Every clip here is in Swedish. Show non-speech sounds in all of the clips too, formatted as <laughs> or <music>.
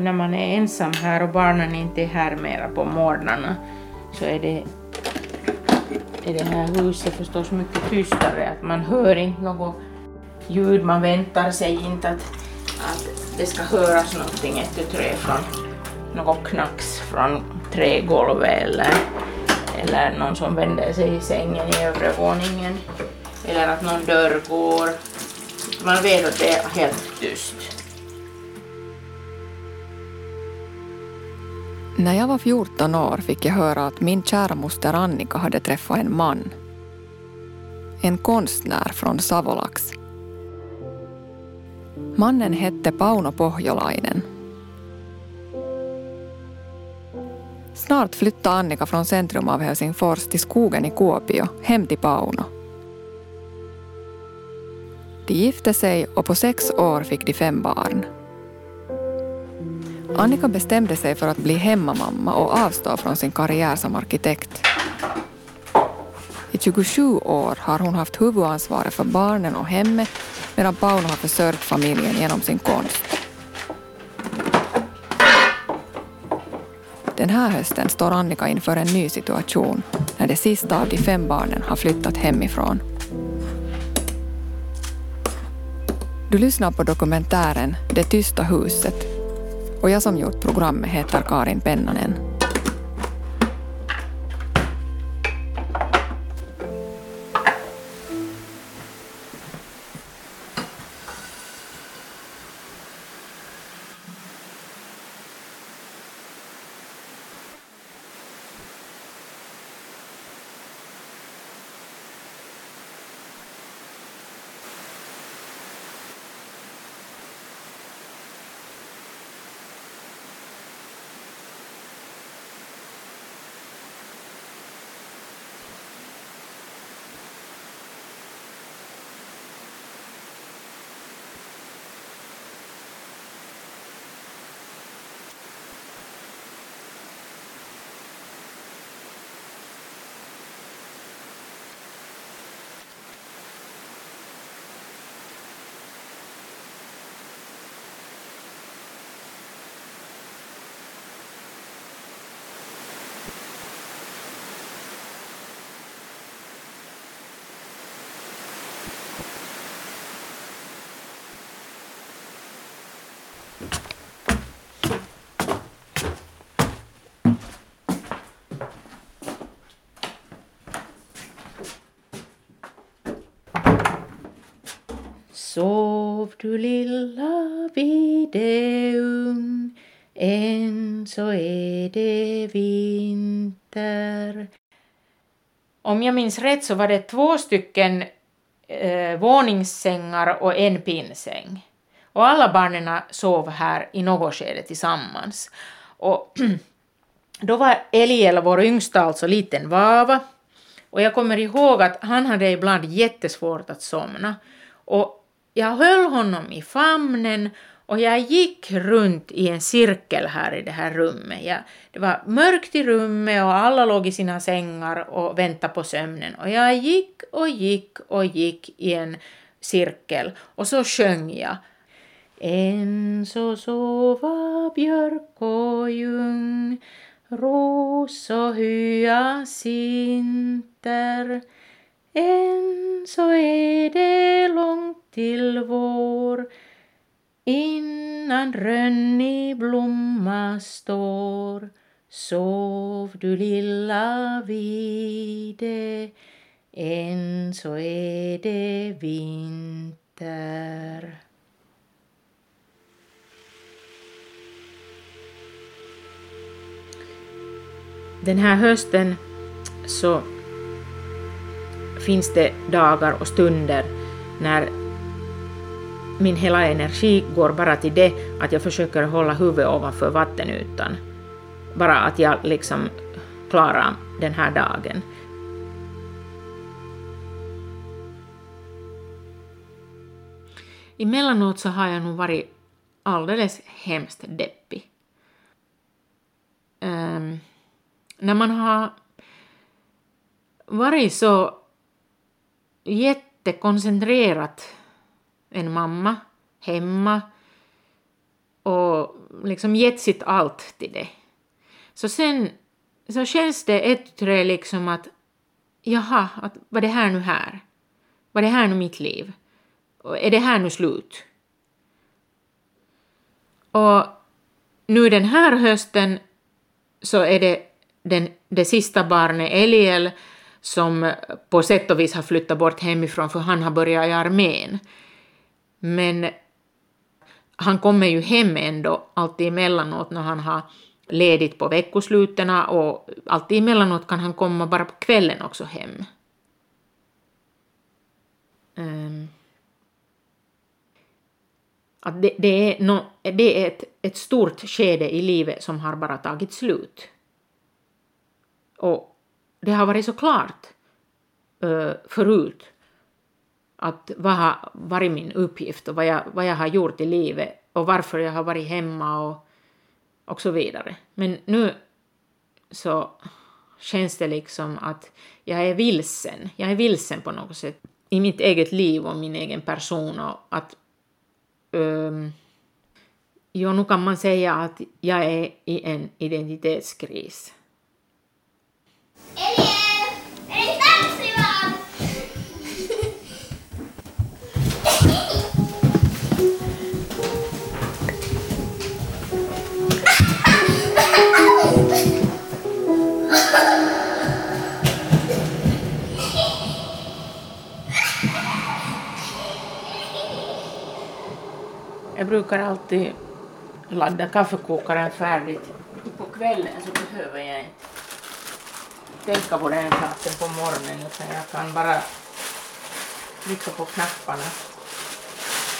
när man är ensam här och barnen inte är här mera på morgnarna så är det, är det här huset förstås mycket tystare, att man hör inte något ljud, man väntar sig inte att, att det ska höras någonting ett trä från något knacks från trägolvet eller, eller någon som vänder sig i sängen i övre våningen eller att någon dörr går. Man vet att det är helt tyst. När jag var 14 år fick jag höra att min kära moster Annika hade träffat en man. En konstnär från Savolax. Mannen hette Pauno Pohjolainen. Snart flyttade Annika från centrum av Helsingfors till skogen i Kuopio, hem till Pauno. De gifte sig och på sex år fick de fem barn. Annika bestämde sig för att bli hemmamamma och avstå från sin karriär som arkitekt. I 27 år har hon haft huvudansvaret för barnen och hemmet medan Pauno har försörjt familjen genom sin konst. Den här hösten står Annika inför en ny situation när det sista av de fem barnen har flyttat hemifrån. Du lyssnar på dokumentären Det tysta huset och jag som gjort programmet heter Karin Pennanen. Sov du lilla videung, än så är det vinter. Om jag minns rätt så var det två stycken eh, våningssängar och en pinnsäng. Och alla barnen sov här i något skede tillsammans. Och <clears throat> då var Eliel, vår yngsta, alltså liten vava. Och jag kommer ihåg att han hade ibland jättesvårt att somna. Och jag höll honom i famnen och jag gick runt i en cirkel här i det här rummet. Jag, det var mörkt i rummet och alla låg i sina sängar och väntade på sömnen. Och jag gick och gick och gick i en cirkel och så sjöng jag. En så sova björk och ljung, ros och hyacinter. Än så är det långt till vår innan rönn i blomma står. Sov du lilla vide, än så är det vinter. Den här hösten så finns det dagar och stunder när min hela energi går bara till det att jag försöker hålla huvudet ovanför vattenytan. Bara att jag liksom klarar den här dagen. Emellanåt så har jag nog varit alldeles hemskt deppig. Um, när man har varit så jättekoncentrerat en mamma hemma och liksom gett sitt allt till det. Så sen så känns det ett tre liksom att jaha, att var det här nu här? Var det här nu mitt liv? Och är det här nu slut? Och nu den här hösten så är det den, det sista barnet, Eliel, som på sätt och vis har flyttat bort hemifrån för han har börjat i armén. Men han kommer ju hem ändå alltid emellanåt när han har ledigt på veckoslutena och alltid emellanåt kan han komma bara på kvällen också hem. Um, att det, det, är, no, det är ett, ett stort skede i livet som har bara tagit slut. Och det har varit så klart uh, förut att vad har varit min uppgift och vad jag, vad jag har gjort i livet och varför jag har varit hemma och, och så vidare. Men nu så känns det liksom att jag är vilsen. Jag är vilsen på något sätt i mitt eget liv och min egen person och att um, Jo, nu kan man säga att jag är i en identitetskris. Eliel! Är det taxi va? Jag brukar alltid ladda kaffekokaren färdigt. På kvällen så behöver jag inte tänka på den saken på morgonen utan jag kan bara trycka på knapparna.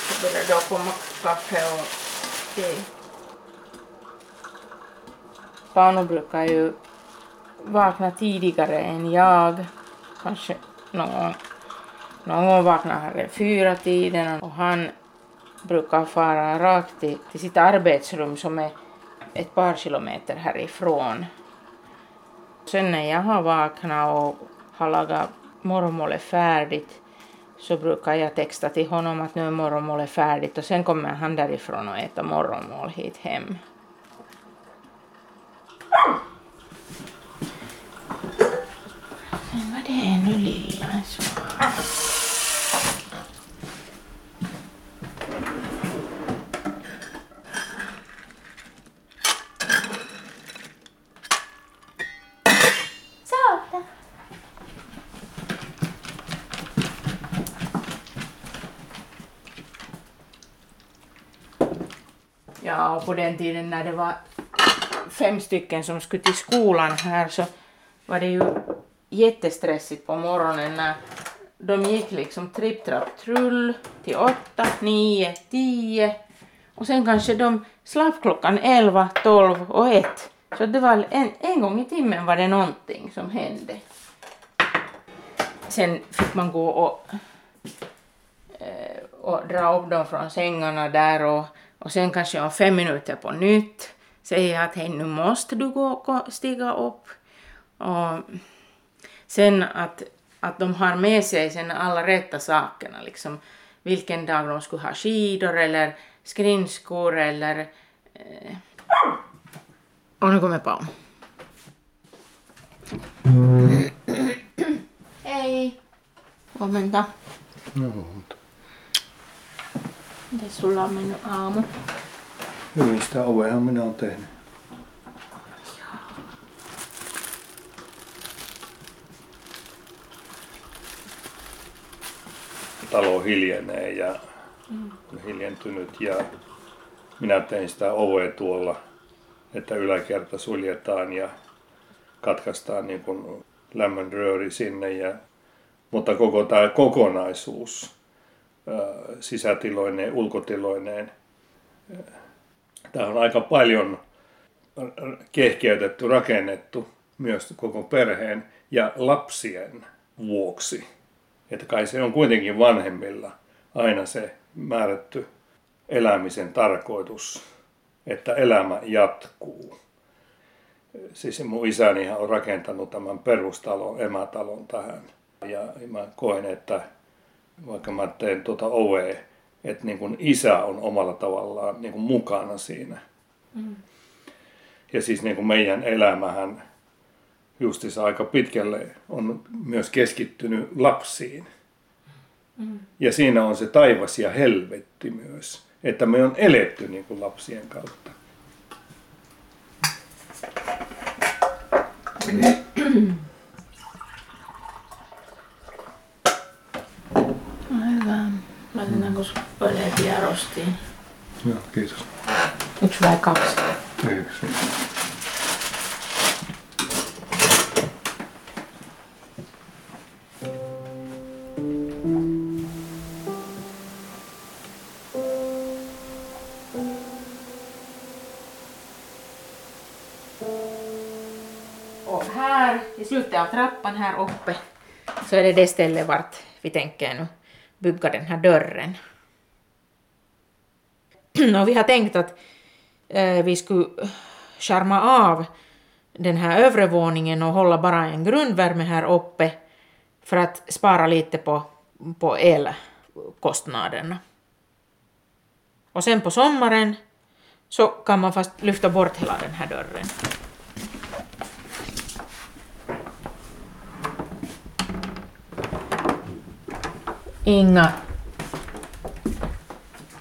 Så börjar det komma kaffe och te. Pano brukar ju vakna tidigare än jag. Kanske någon gång, någon gång vaknar han vid fyra tiden och han brukar fara rakt till, till sitt arbetsrum som är ett par kilometer härifrån. Sen när jag har vaknat och har lagat morgonmålet färdigt så brukar jag texta till honom att nu är morgonmålet färdigt och sen kommer han därifrån och äter morgonmål hit hem. Men vad det är nu lilla så. Så. Ja, och på den tiden när det var fem stycken som skulle till skolan här så var det ju jättestressigt på morgonen när de gick liksom tripp, trapp, trull till åtta, nio, tio och sen kanske de slapp klockan elva, tolv och ett. Så det var en, en gång i timmen var det någonting som hände. Sen fick man gå och, eh, och dra upp dem från sängarna där och, och sen kanske om fem minuter på nytt säga att hej nu måste du gå och stiga upp. Och sen att, att de har med sig sen alla rätta sakerna, liksom vilken dag de skulle ha skidor eller skridskor eller... Eh. Och nu kommer Paul. Hej! Huomenta. Miten sulla on mennyt aamu? Hyvin sitä ovehan minä olen tehnyt. Talo hiljenee ja on hiljentynyt ja minä tein sitä ovea tuolla, että yläkerta suljetaan ja katkaistaan niin kuin lämmön rööri sinne. Ja, mutta koko tämä kokonaisuus sisätiloineen, ulkotiloineen, Tämä on aika paljon kehkeytetty, rakennettu myös koko perheen ja lapsien vuoksi. Että kai se on kuitenkin vanhemmilla aina se määrätty elämisen tarkoitus, että elämä jatkuu. Siis mun isäni on rakentanut tämän perustalon, emätalon tähän. Ja mä koen, että vaikka mä teen tuota ovea, että niin kuin isä on omalla tavallaan niin kuin mukana siinä. Mm. Ja siis niin kuin meidän elämähän justissa aika pitkälle on myös keskittynyt lapsiin. Mm. Ja siinä on se taivas ja helvetti myös, että me on eletty niin kuin lapsien kautta. Hyvä. Laitetaanko pöleet ja rostiin? Joo, kiitos. Yksi vai kaksi? Yksi. Och här i slutet av trappan här uppe så är det det stället vart vi tänker nu bygga den här dörren. <clears throat> Och vi har tänkt att eh, vi skulle skärma av den här övre våningen och hålla bara en grundvärme här uppe för att spara lite på, på elkostnaderna. Och sen på sommaren så kan man fast lyfta bort hela den här dörren. Inga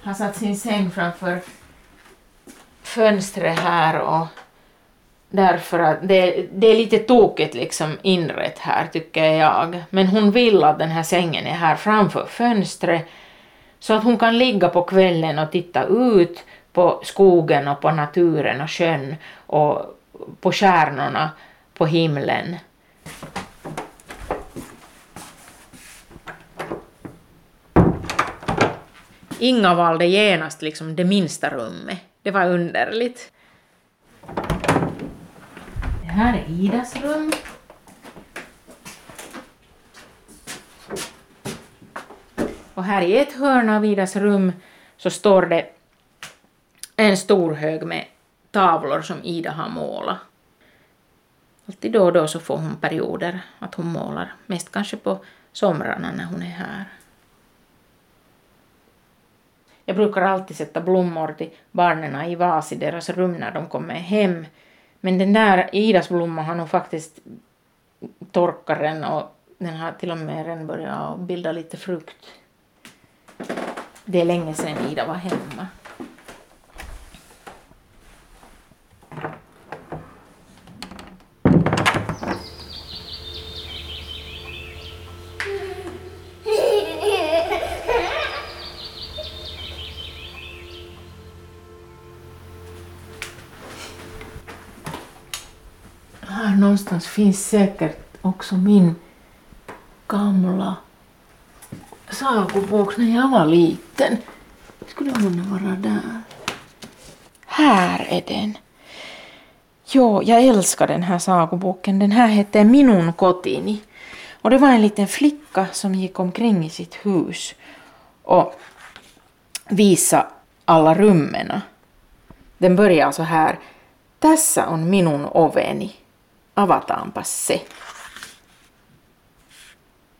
har satt sin säng framför fönstret här och därför att det, det är lite tokigt liksom inrätt här tycker jag. Men hon vill att den här sängen är här framför fönstret så att hon kan ligga på kvällen och titta ut på skogen och på naturen och sjön och på stjärnorna på himlen. Inga valde genast liksom det minsta rummet. Det var underligt. Det här är Idas rum. Och här i ett hörn av Idas rum så står det en stor hög med tavlor som Ida har målat. Alltid då och då så får hon perioder att hon målar, mest kanske på somrarna när hon är här. Jag brukar alltid sätta blommor till barnen i vas i deras rum när de kommer hem. Men den där Idas blomma har nog faktiskt torkat den och den har till och med redan börjat bilda lite frukt. Det är länge sedan Ida var hemma. Finns säkert också min gamla sagobok när jag var liten. Skulle hon vara där? Här är den. Jo, jag älskar den här sagoboken. Den här heter Minun kotini. Och det var en liten flicka som gick omkring i sitt hus och visade alla rummen. Den börjar så här. Tässä on minun oveni. Avataanpa se.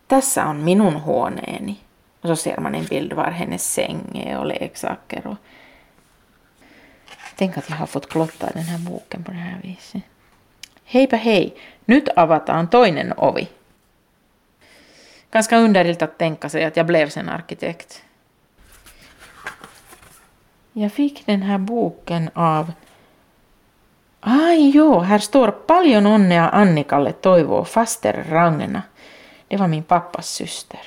Tässä on minun huoneeni. Så ser man en bild var hennes säng är och leksaker. Och... Tänk att jag har fått klotta den här boken på det här viset. Heipä hei, nyt avataan toinen ovi. Ganska underligt att tänka sig att jag blev sen arkitekt. Jag fick den här boken av Ai joo, här står paljon onnea Annikalle toivoo faster Ragna. Det var min pappas syster.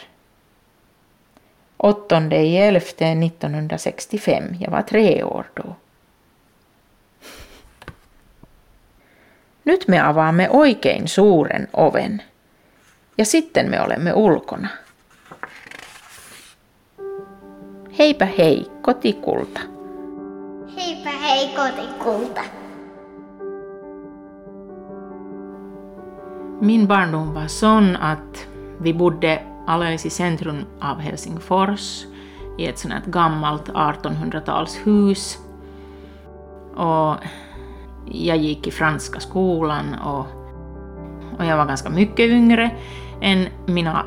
8 11 1965. Jag var tre år då. Nyt me avaamme oikein suuren oven. Ja sitten me olemme ulkona. Heipä hei, kotikulta. Heipä hei kotikulta. Min barndom var sån att vi bodde alldeles i centrum av Helsingfors i ett sånt här gammalt 1800-talshus. Och jag gick i franska skolan och, och jag var ganska mycket yngre än mina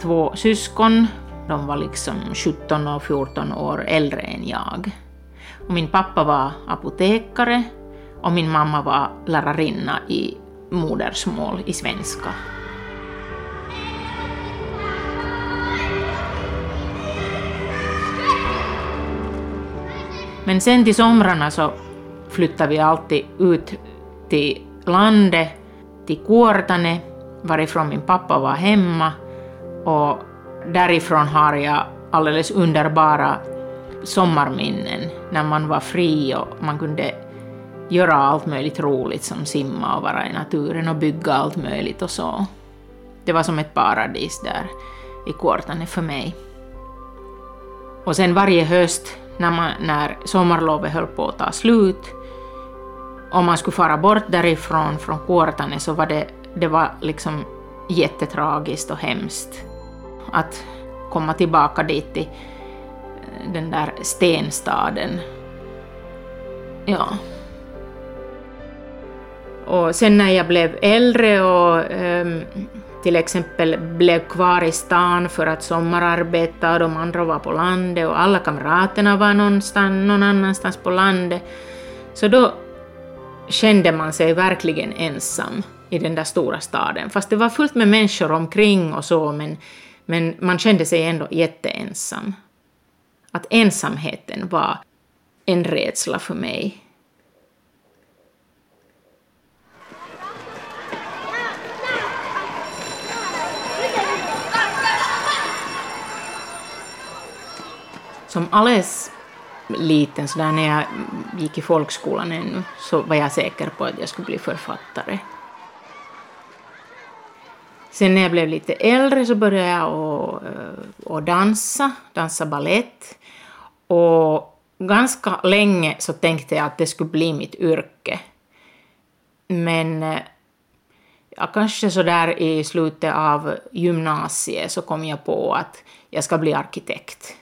två syskon De var liksom 17 och 14 år äldre än jag. Och min pappa var apotekare och min mamma var lärarinna i modersmål i svenska. Men sen till somrarna så flyttade vi alltid ut till landet, till Kuortane, varifrån min pappa var hemma, och därifrån har jag alldeles underbara sommarminnen när man var fri och man kunde göra allt möjligt roligt som simma och vara i naturen och bygga allt möjligt och så. Det var som ett paradis där i Kuortane för mig. Och sen varje höst när, man, när sommarlovet höll på att ta slut, om man skulle fara bort därifrån, från Kuortane, så var det, det var liksom jättetragiskt och hemskt att komma tillbaka dit till eh, den där stenstaden. Ja. Och sen när jag blev äldre och um, till exempel blev kvar i stan för att sommararbeta och de andra var på landet och alla kamraterna var någonstans, någon annanstans på landet, så då kände man sig verkligen ensam i den där stora staden. Fast det var fullt med människor omkring och så, men, men man kände sig ändå jätteensam. Att ensamheten var en rädsla för mig. Som alldeles liten, så där när jag gick i folkskolan ännu, så var jag säker på att jag skulle bli författare. Sen när jag blev lite äldre så började jag att, eh, att dansa, dansa ballett. Och ganska länge så tänkte jag att det skulle bli mitt yrke. Men eh, ja, kanske så där i slutet av gymnasiet så kom jag på att jag ska bli arkitekt.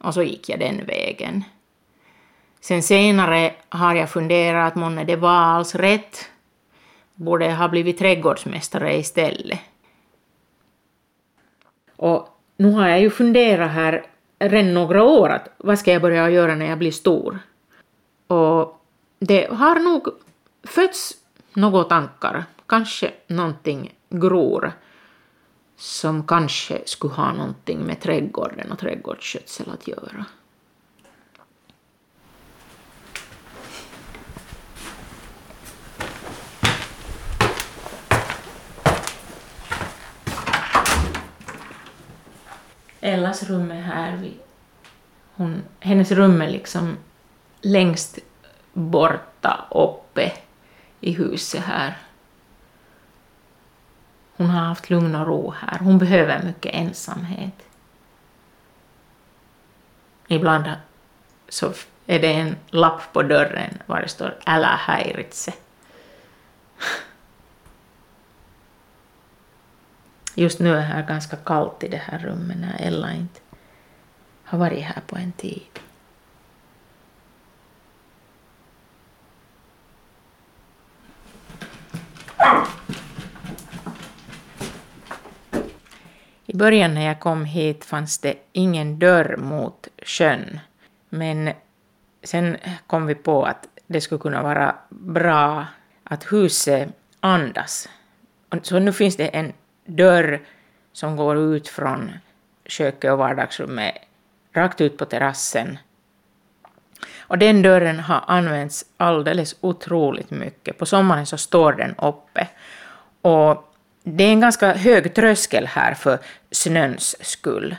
Och så gick jag den vägen. Sen senare har jag funderat, månne det var alls rätt. Borde jag ha blivit trädgårdsmästare istället. Och nu har jag ju funderat här redan några år att vad ska jag börja göra när jag blir stor? Och det har nog fötts några tankar, kanske någonting gror som kanske skulle ha någonting med trädgården och trädgårdsskötsel att göra. Ellas rum är här. Hon, hennes rum är liksom längst borta uppe i huset här. Hon har haft lugn och ro här. Hon behöver mycket ensamhet. Ibland så är det en lapp på dörren var det står ”Älä häiritse”. Just nu är det ganska kallt i det här rummet när Ella inte har varit här på en tid. I början när jag kom hit fanns det ingen dörr mot sjön, men sen kom vi på att det skulle kunna vara bra att huset andas. Så nu finns det en dörr som går ut från köket och vardagsrummet rakt ut på terrassen. Och den dörren har använts alldeles otroligt mycket. På sommaren så står den uppe. Och det är en ganska hög tröskel här för snöns skull.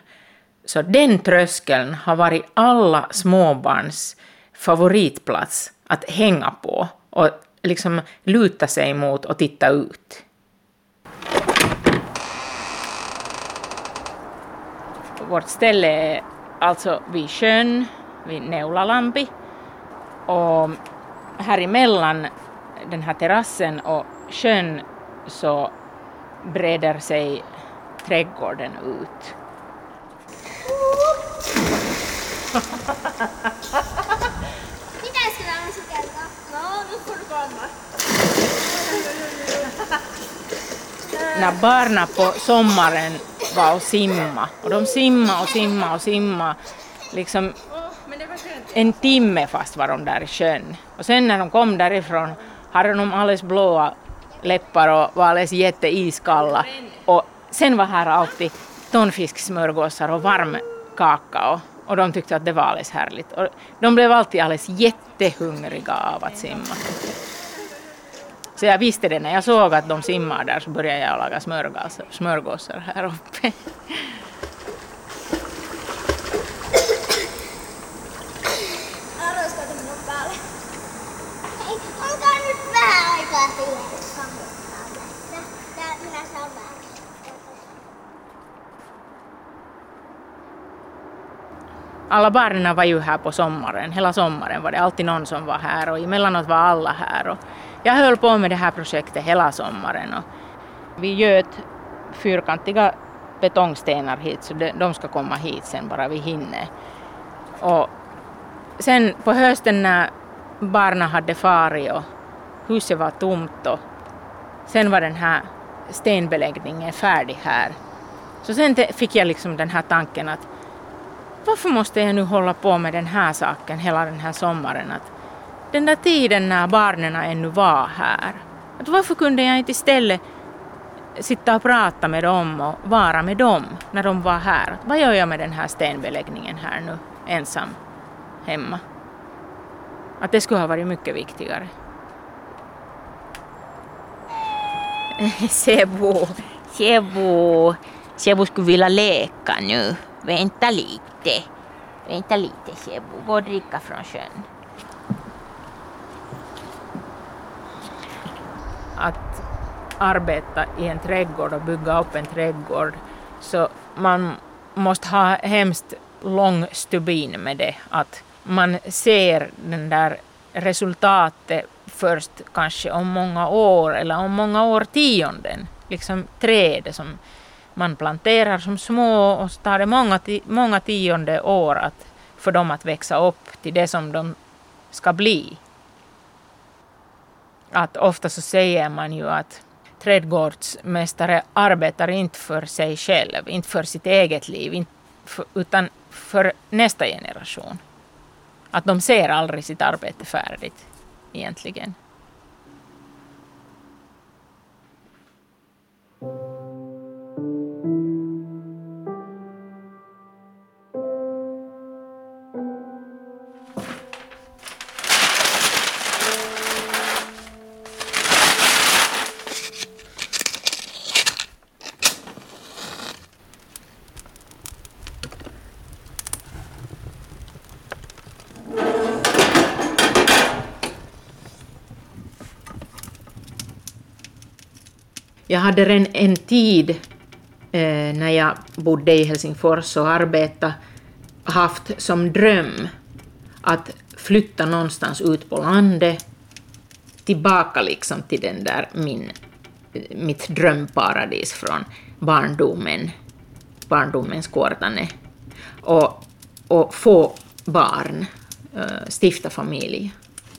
Så den tröskeln har varit alla småbarns favoritplats att hänga på och liksom luta sig mot och titta ut. Vårt ställe är alltså vid sjön, vid Neulalampi. Och här emellan den här terrassen och sjön så breder sig trädgården ut. Pitäisikö tämä sukeltaa? No, nu får du komma. När barnen på sommaren var och simma. Och de simma och simma och simma. Liksom en timme fast var de där i sjön. Och sen när de kom därifrån hade de alldeles blåa läppar och var alldeles jätteiskalla. Och sen var här alltid tonfisksmörgåsar och varm kakao. Och de tyckte att det var alldeles härligt. Och de blev alltid alldeles jättehungriga av att simma. Så jag visste det när jag såg att de simmar där så började jag laga smörgåsar, smörgåsar här uppe. Haluaisiko minun päälle? Hei, olkaa nyt vähän aikaa siihen Alla barnen var ju här på sommaren, hela sommaren var det alltid någon som var här och emellanåt var alla här. Och jag höll på med det här projektet hela sommaren och vi göt fyrkantiga betongstenar hit så de, ska komma hit sen bara vi hinner. Och sen på hösten när barnen hade farit och huset var tomt och sen var den här stenbeläggningen färdig här. Så sen fick jag liksom den här tanken att varför måste jag nu hålla på med den här saken hela den här sommaren? Att den där tiden när barnen ännu var här, att varför kunde jag inte istället sitta och prata med dem och vara med dem när de var här? Att vad gör jag med den här stenbeläggningen här nu, ensam, hemma? Att det skulle ha varit mycket viktigare. <laughs> Sebo, Sebo, Sebo skulle vilja leka nu. Vänta lite. Vänta lite Sebo, gå och dricka från sjön. att arbeta i en trädgård och bygga upp en trädgård så man måste ha hemskt lång stubin med det. Att man ser den där resultatet först kanske om många år eller om många årtionden. Liksom träd som man planterar som små och så tar det många, många tionde år att, för dem att växa upp till det som de ska bli att ofta så säger man ju att trädgårdsmästare arbetar inte för sig själv, inte för sitt eget liv, för, utan för nästa generation. Att de ser aldrig sitt arbete färdigt egentligen. Jag hade redan en tid eh, när jag bodde i Helsingfors och arbetade haft som dröm att flytta någonstans ut på landet tillbaka liksom till den där min, mitt drömparadis från barndomen, barndomens Kuortane och, och få barn, eh, stifta familj.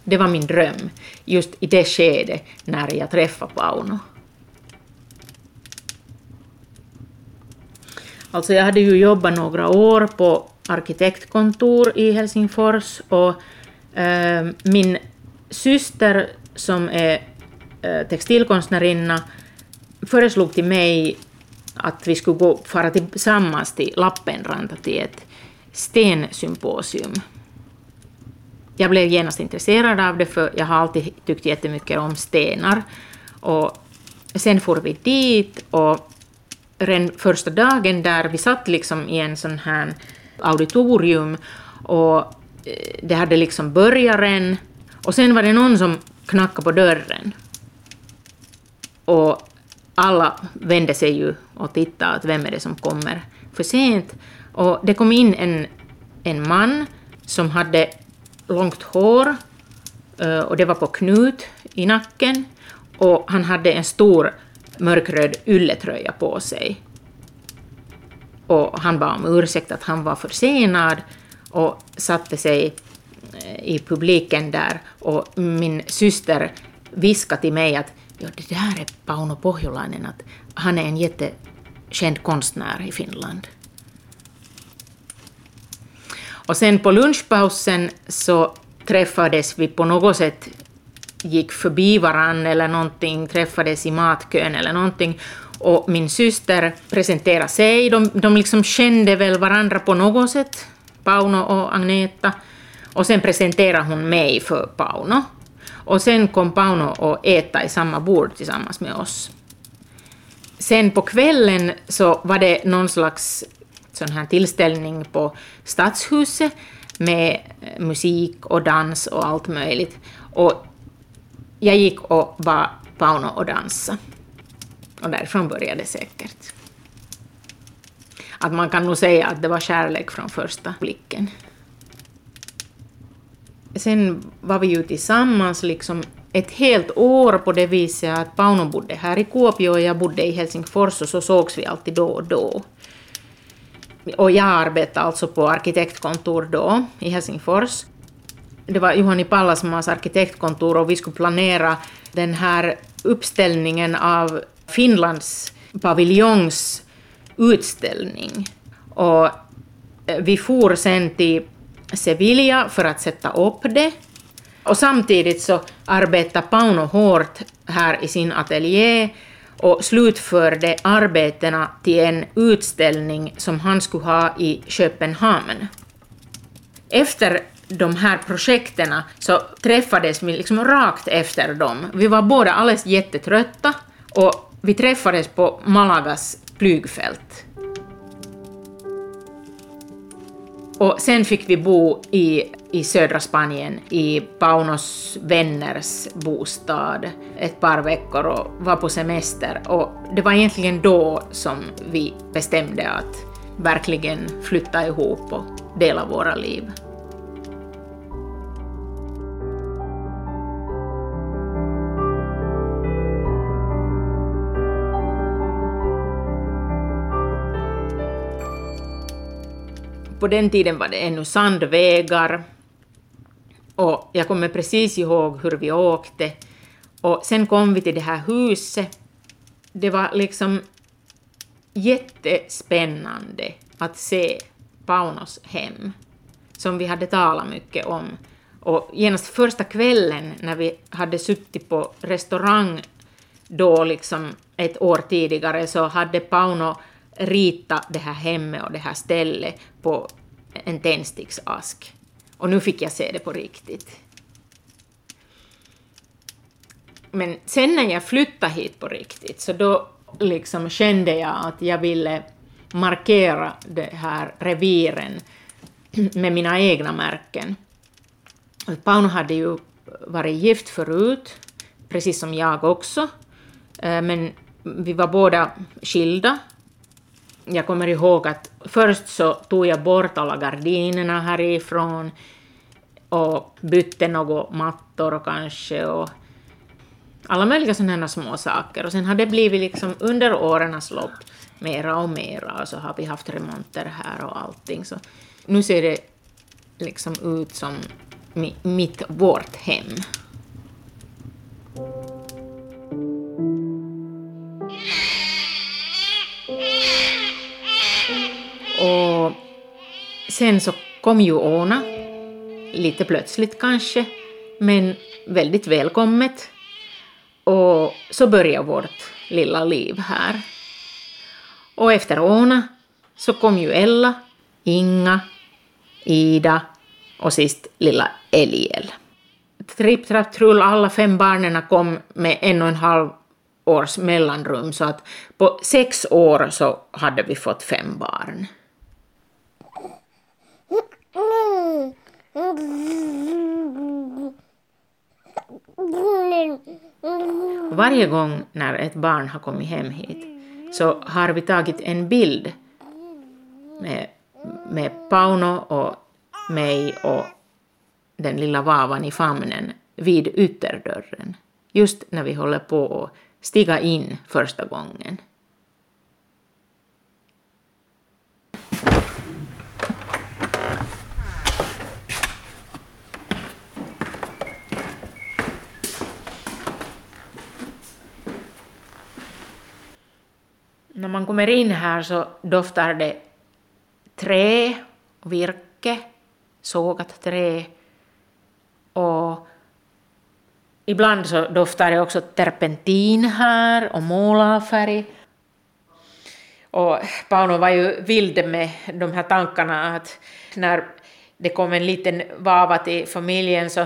Det var min dröm just i det skede när jag träffade Pauno. Alltså jag hade ju jobbat några år på arkitektkontor i Helsingfors och eh, min syster som är eh, textilkonstnärinna föreslog till mig att vi skulle gå, fara tillsammans till Lappenranta till ett stensymposium. Jag blev genast intresserad av det för jag har alltid tyckt jättemycket om stenar. Och sen for vi dit och redan första dagen där vi satt liksom i en sån här auditorium och eh, det hade liksom börjaren och sen var det någon som knackade på dörren. Och alla vände sig ju och tittade att vem är det som kommer för sent. Och det kom in en, en man som hade långt hår eh, och det var på knut i nacken och han hade en stor mörkröd ylletröja på sig. Och han bad om ursäkt att han var försenad och satte sig eh, i publiken där och min syster viskade till mig att ja, det där är Pauno Pohjolainen, att han är en jättekänd konstnär i Finland. Och sen på lunchpausen så träffades vi på något sätt, gick förbi varann eller någonting, träffades i matkön eller någonting och min syster presenterade sig. De, de liksom kände väl varandra på något sätt, Pauno och Agneta. Och sen presenterade hon mig för Pauno. Och sen kom Pauno och äta i samma bord tillsammans med oss. Sen på kvällen så var det någon slags sån här tillställning på Stadshuset med musik och dans och allt möjligt. Och jag gick och var Pauno och dansa. Och därifrån började det säkert. Att man kan nog säga att det var kärlek från första blicken. Sen var vi ju tillsammans liksom ett helt år på det viset att Pauno bodde här i Kuopio och jag bodde i Helsingfors och så sågs vi alltid då och då. Och jag arbetade alltså på arkitektkontor då i Helsingfors. Det var Juhani Pallasmas arkitektkontor och vi skulle planera den här uppställningen av Finlands paviljongs utställning. Och eh, vi for sen till Sevilla för att sätta upp det. Och samtidigt så arbetade Pauno hårt här i sin ateljé och slutförde arbetena till en utställning som han skulle ha i Köpenhamn. Efter de här projekten så träffades vi liksom rakt efter dem. Vi var båda alldeles jättetrötta och vi träffades på Malagas flygfält. Och sen fick vi bo i, i södra Spanien i Paunos vänners bostad ett par veckor och var på semester. Och det var egentligen då som vi bestämde att verkligen flytta ihop och dela våra liv. På den tiden var det ännu sandvägar och jag kommer precis ihåg hur vi åkte. Och sen kom vi till det här huset. Det var liksom jättespännande att se Paunos hem, som vi hade talat mycket om. Och genast första kvällen när vi hade suttit på restaurang då liksom ett år tidigare så hade Pauno rita det här hemmet och det här stället på en tändsticksask. Och nu fick jag se det på riktigt. Men sen när jag flyttade hit på riktigt så då liksom kände jag att jag ville markera det här reviren med mina egna märken. Pauno hade ju varit gift förut, precis som jag också, eh, men vi var båda skilda jag kommer ihåg att först så tog jag bort alla gardinerna härifrån och bytte några mattor kanske och alla möjliga sådana små saker. Och sen har det blivit liksom under årens lopp mera och mera och så har vi haft remonter här och allting. Så nu ser det liksom ut som mitt, vårt hem. Och sen så kom ju Åna. lite plötsligt kanske, men väldigt välkommet. Och så började vårt lilla liv här. Och efter Åna så kom ju Ella, Inga, Ida och sist lilla Eliel. Tripp, trapp, trull, alla fem barnen kom med en och en halv års mellanrum så att på sex år så hade vi fått fem barn. Mm. Varje gång när ett barn har kommit hem hit så har vi tagit en bild med, med Pauno och mig och den lilla vavan i famnen vid ytterdörren, just när vi håller på att stiga in första gången. När man kommer in här så doftar det trä virke, sågat trä och ibland så doftar det också terpentin här och målarfärg. Och Pauno var ju vild med de här tankarna att när det kom en liten vava till familjen så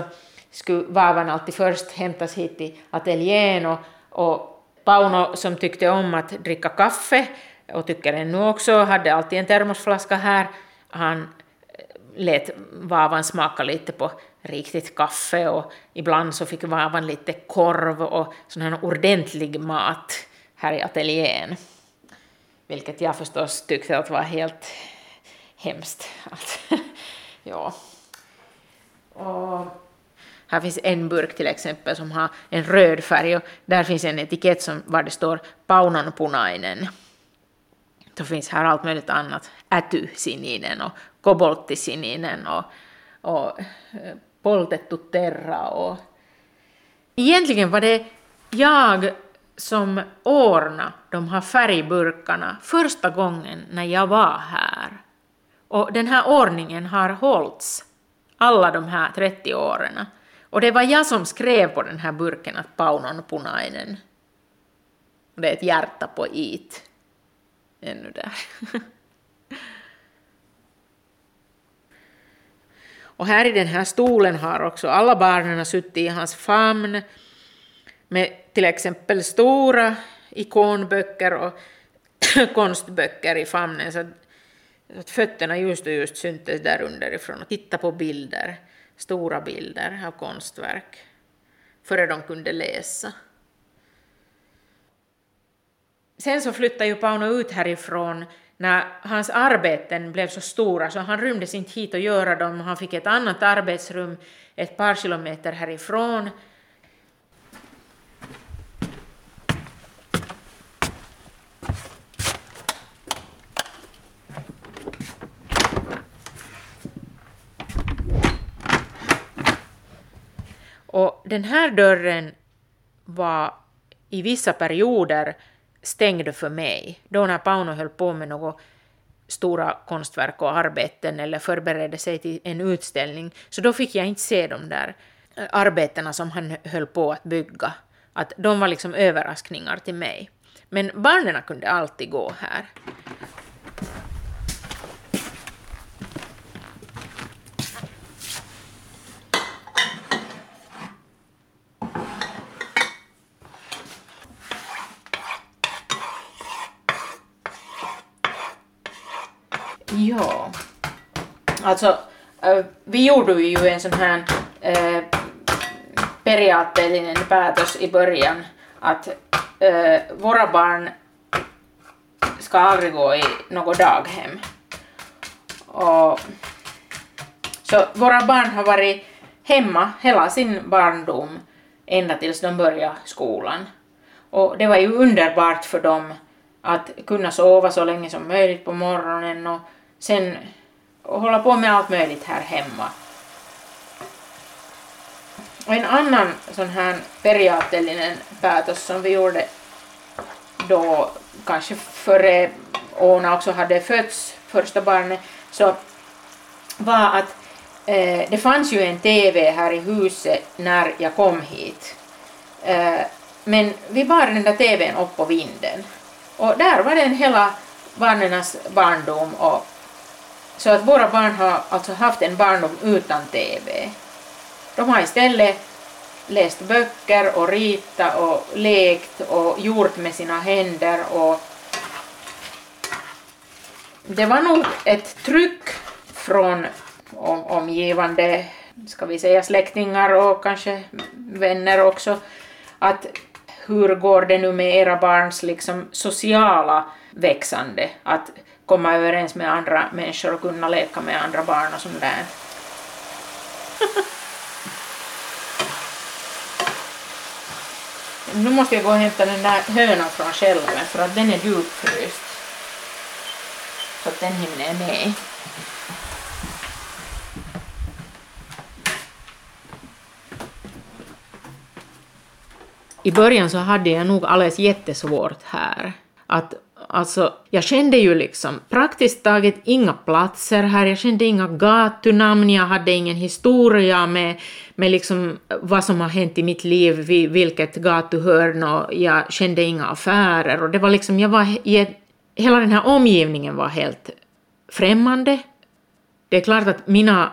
skulle vavan alltid först hämtas hit till ateljén och, och Pauno som tyckte om att dricka kaffe och tycker det nu också, hade alltid en termosflaska här, han eh, lät vavan smaka lite på riktigt kaffe och ibland så fick vavan lite korv och sån här ordentlig mat här i ateljén. Vilket jag förstås tyckte att var helt hemskt. <laughs> ja. Och här finns en burk till exempel som har en röd färg och där finns en etikett som, var det står paunanpunainen. Då finns här allt möjligt annat. Äty-sininen och kobolttisininen och, och eh, poltettu terra och... Egentligen var det jag som ordnade de här färgburkarna första gången när jag var här. Och den här ordningen har hållits alla de här 30 åren. Och det var jag som skrev på den här burken att paunon punainen. Det är ett hjärta på it. Ännu där. <laughs> Och här i den här stolen har också alla barnen suttit i hans famn med till exempel stora ikonböcker och <coughs> konstböcker i famnen så att fötterna just och just syntes där underifrån och titta på bilder stora bilder av konstverk före de kunde läsa. Sen så flyttade ju Pauno ut härifrån när hans arbeten blev så stora så han rymdes inte hit och göra dem. Han fick ett annat arbetsrum ett par kilometer härifrån Och den här dörren var i vissa perioder stängd för mig, då när Pauno höll på med något stora konstverk och arbeten eller förberedde sig till en utställning, så då fick jag inte se de där arbetena som han höll på att bygga. Att de var liksom överraskningar till mig. Men barnen kunde alltid gå här. Ja. Alltså, vi gjorde ju en sån här äh, periaatteellinen päätös i början att äh, våra barn ska aldrig gå i något daghem. Och, så våra barn har varit hemma hela sin barndom ända tills de började skolan. Och det var ju underbart för dem att kunna sova så länge som möjligt på morgonen och sen och hålla på med allt möjligt här hemma. Och en annan sån här periaatteellinen päätös som vi gjorde då kanske före Oona också hade fötts, första barnet, så var att eh, det fanns ju en TV här i huset när jag kom hit. Eh, men vi bar den där TVn upp på vinden. Och där var den hela barnens barndom och så att våra barn har alltså haft en barndom utan TV. De har istället läst böcker och ritat och lekt och gjort med sina händer och det var nog ett tryck från omgivande, ska vi säga släktingar och kanske vänner också, att hur går det nu med era barns liksom sociala växande? Att komma överens med andra människor och kunna leka med andra barn och sånt där. nu måste jag gå och hämta den där hönan från skälven för att den är djupfryst. Så att den hinner med. I början så hade jag nog alldeles jättesvårt här. Att alltså, jag kände ju liksom praktiskt taget inga platser här, jag kände inga gatunamn, jag hade ingen historia med, med liksom vad som har hänt i mitt liv, vid vilket gatuhörn och jag kände inga affärer. Och det var liksom, jag var, hela den här omgivningen var helt främmande. Det är klart att mina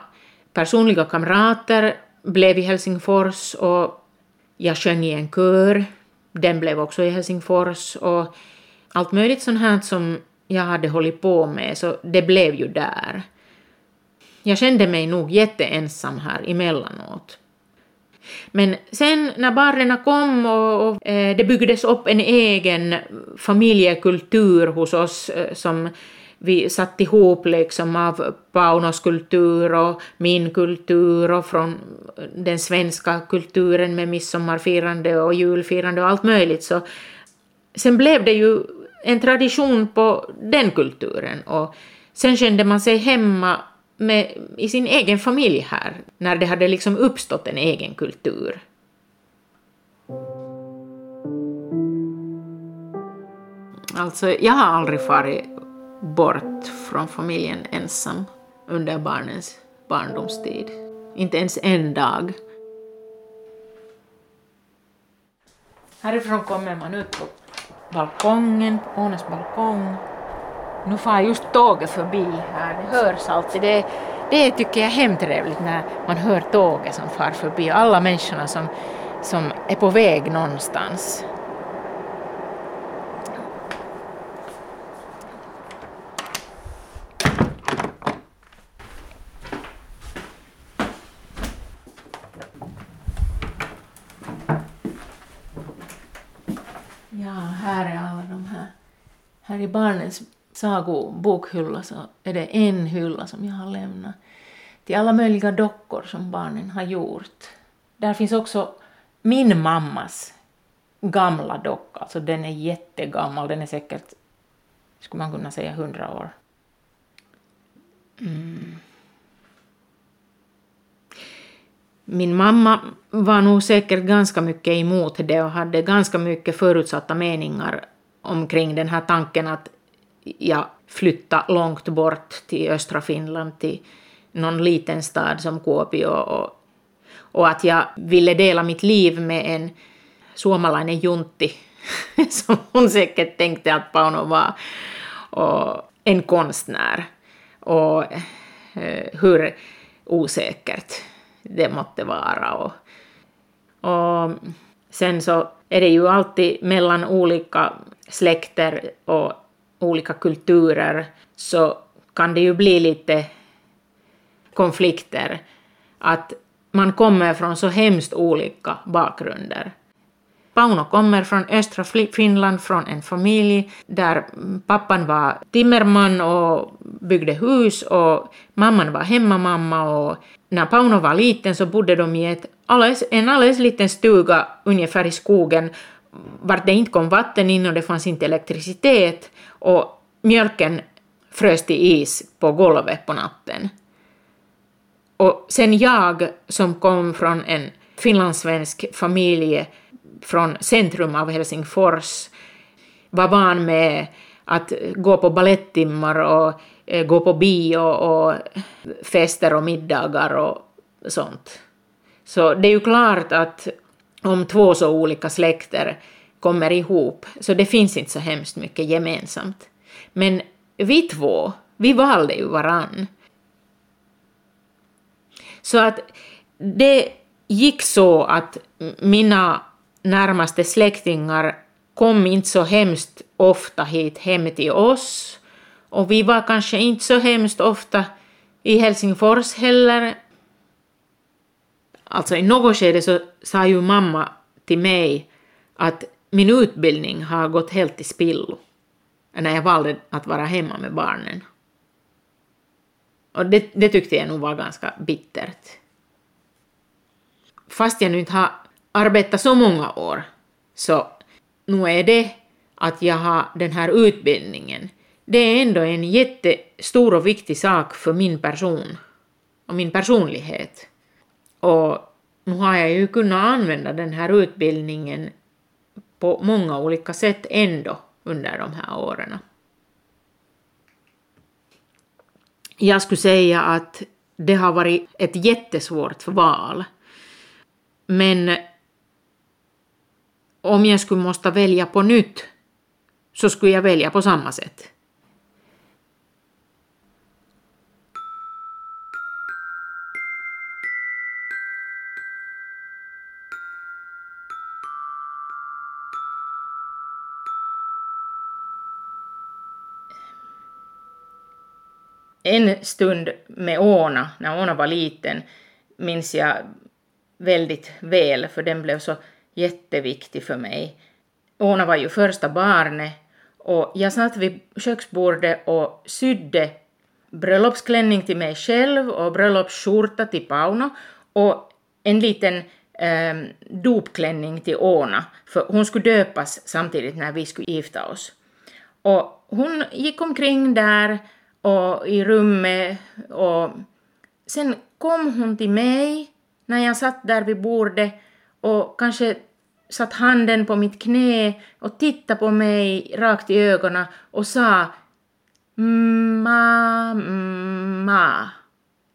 personliga kamrater blev i Helsingfors och jag sjöng i en kör, den blev också i Helsingfors och allt möjligt sånt här som jag hade hållit på med, så det blev ju där. Jag kände mig nog jätteensam här emellanåt. Men sen när barnen kom och, och eh, det byggdes upp en egen familjekultur hos oss eh, som vi satt ihop liksom av Paunos kultur och min kultur och från den svenska kulturen med midsommarfirande och julfirande och allt möjligt så sen blev det ju en tradition på den kulturen och sen kände man sig hemma med, i sin egen familj här när det hade liksom uppstått en egen kultur. Alltså, jag har aldrig farit bort från familjen ensam under barnens barndomstid. Inte ens en dag. Härifrån kommer man upp på balkongen, Ånes balkong. Nu far just tåget förbi här, det hörs alltid. Det, det tycker jag är hemtrevligt när man hör tåget som far förbi, alla människorna som, som är på väg någonstans. här i barnens sagobokhylla så är det en hylla som jag har lämnat till alla möjliga dockor som barnen har gjort. Där finns också min mammas gamla docka, alltså den är jättegammal, den är säkert, skulle man kunna säga, hundra år. Mm. Min mamma var nog säkert ganska mycket emot det och hade ganska mycket förutsatta meningar omkring den här tanken att jag flytta långt bort till östra Finland, till någon liten stad som Kuopio och, och att jag ville dela mitt liv med en suomalainen juntti, <laughs> som hon säkert tänkte att Pauno var, och en konstnär. Och eh, hur osäkert det måtte vara. Och, och sen så är det ju alltid mellan olika släkter och olika kulturer så kan det ju bli lite konflikter. Att man kommer från så hemskt olika bakgrunder. Pauno kommer från östra Finland, från en familj där pappan var timmerman och byggde hus och mamman var hemmamamma och när Pauno var liten så bodde de i ett alldeles, en alldeles liten stuga ungefär i skogen vart det inte kom vatten in och det fanns inte elektricitet och mjölken frös till is på golvet på natten. Och sen jag som kom från en finlandssvensk familj från centrum av Helsingfors var van med att gå på balettimmar och eh, gå på bio och fester och middagar och sånt. Så det är ju klart att om två så olika släkter kommer ihop, så det finns inte så hemskt mycket gemensamt. Men vi två, vi valde ju varann. Så att det gick så att mina närmaste släktingar kom inte så hemskt ofta hit hem till oss och vi var kanske inte så hemskt ofta i Helsingfors heller. Alltså i något skede så sa ju mamma till mig att min utbildning har gått helt i spillo när jag valde att vara hemma med barnen. Och det, det tyckte jag nog var ganska bittert. Fast jag nu inte har arbetat så många år, så nu är det att jag har den här utbildningen, det är ändå en jättestor och viktig sak för min person och min personlighet. Och nu har jag ju kunnat använda den här utbildningen på många olika sätt ändå under de här åren. Jag skulle säga att det har varit ett jättesvårt val. Men om jag skulle måste välja på nytt så skulle jag välja på samma sätt. En stund med Åna, när Åna var liten, minns jag väldigt väl, för den blev så jätteviktig för mig. Åna var ju första barnet och jag satt vid köksbordet och sydde bröllopsklänning till mig själv och bröllopsskjorta till Pauno och en liten eh, dopklänning till Åna, för hon skulle döpas samtidigt när vi skulle gifta oss. Och hon gick omkring där och i rummet och sen kom hon till mig när jag satt där vid bordet och kanske satt handen på mitt knä och tittade på mig rakt i ögonen och sa mamma.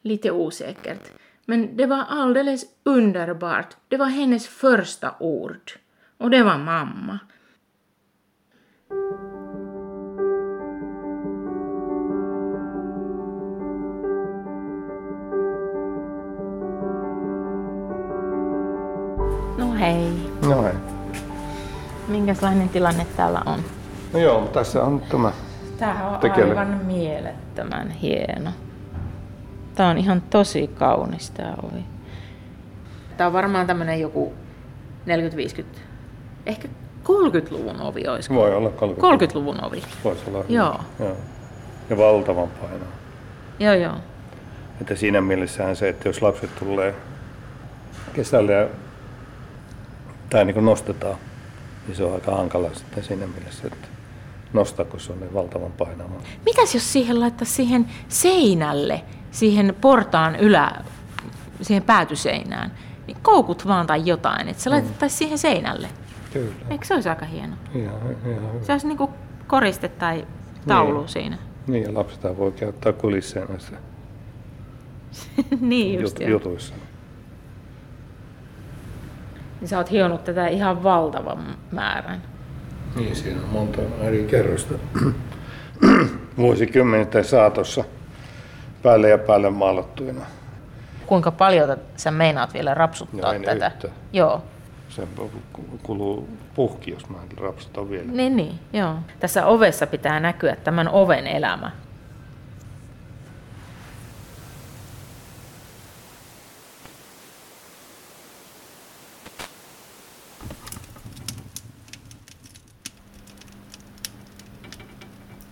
Lite osäkert. Men det var alldeles underbart. Det var hennes första ord. Och det var mamma. Hei. No hei. Minkälainen tilanne täällä on? No joo, tässä on tämä Tämä on tekele. aivan mielettömän hieno. Tämä on ihan tosi kaunis tämä ovi. Tämä on varmaan tämmöinen joku 40-50, ehkä 30-luvun ovi olisiko? Voi olla 30. 30-luvun ovi. Voisi olla. Joo. joo. Ja valtavan painoa. Joo, joo. Että siinä mielessähän se, että jos lapset tulee kesällä ja, tai niin nostetaan, niin se on aika hankala sitten siinä mielessä, että nostaa, kun se on niin valtavan painava. Mitäs jos siihen laittaisi siihen seinälle, siihen portaan ylä, siihen päätyseinään, niin koukut vaan tai jotain, että se laitettaisiin siihen seinälle. Kyllä. Eikö se olisi aika hieno? Ihan, ihan hyvä. Se olisi niinku koriste tai taulu Niin. siinä. Niin, ja lapset voi käyttää kulisseja näissä <laughs> niin just, jut- jutuissa. Niin sä oot hionut tätä ihan valtavan määrän. Niin, siinä on monta eri kerrosta. <clears throat> Vuosikymmenten saatossa päälle ja päälle maalattuina. Kuinka paljon sä meinaat vielä rapsuttaa No, tätä? yhtään. Joo. Se kuluu puhki, jos mä rapsutan vielä. Niin, niin, joo. Tässä ovessa pitää näkyä tämän oven elämä.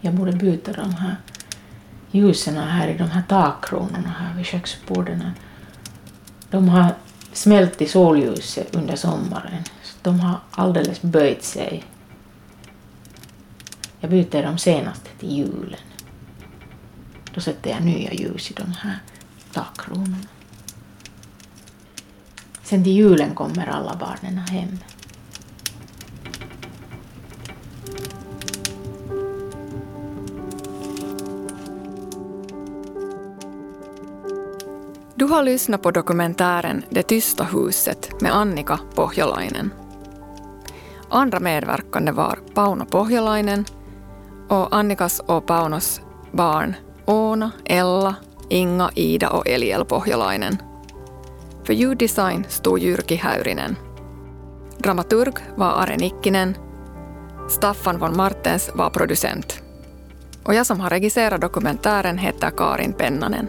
Jag borde byta de här ljusen här i de här takkronorna här vid köksborden. De har smält i solljuset under sommaren. Så de har alldeles böjt sig. Jag byter dem senast till julen. Då sätter jag nya ljus i de här takkronorna. Sen till julen kommer alla barnen hem. Du har lyssnat på dokumentären Det tysta huset med Annika Pohjolainen. Andra medverkande var Pauno Pohjolainen och Annikas och Paunos barn Oona, Ella, Inga, Ida och Eliel Pohjolainen. För ljuddesign stod Jyrki Häyrinen. Dramaturg var Are Nikkinen. Staffan von Martens var producent. Och jag som har regisserat dokumentären heter Karin Pennanen.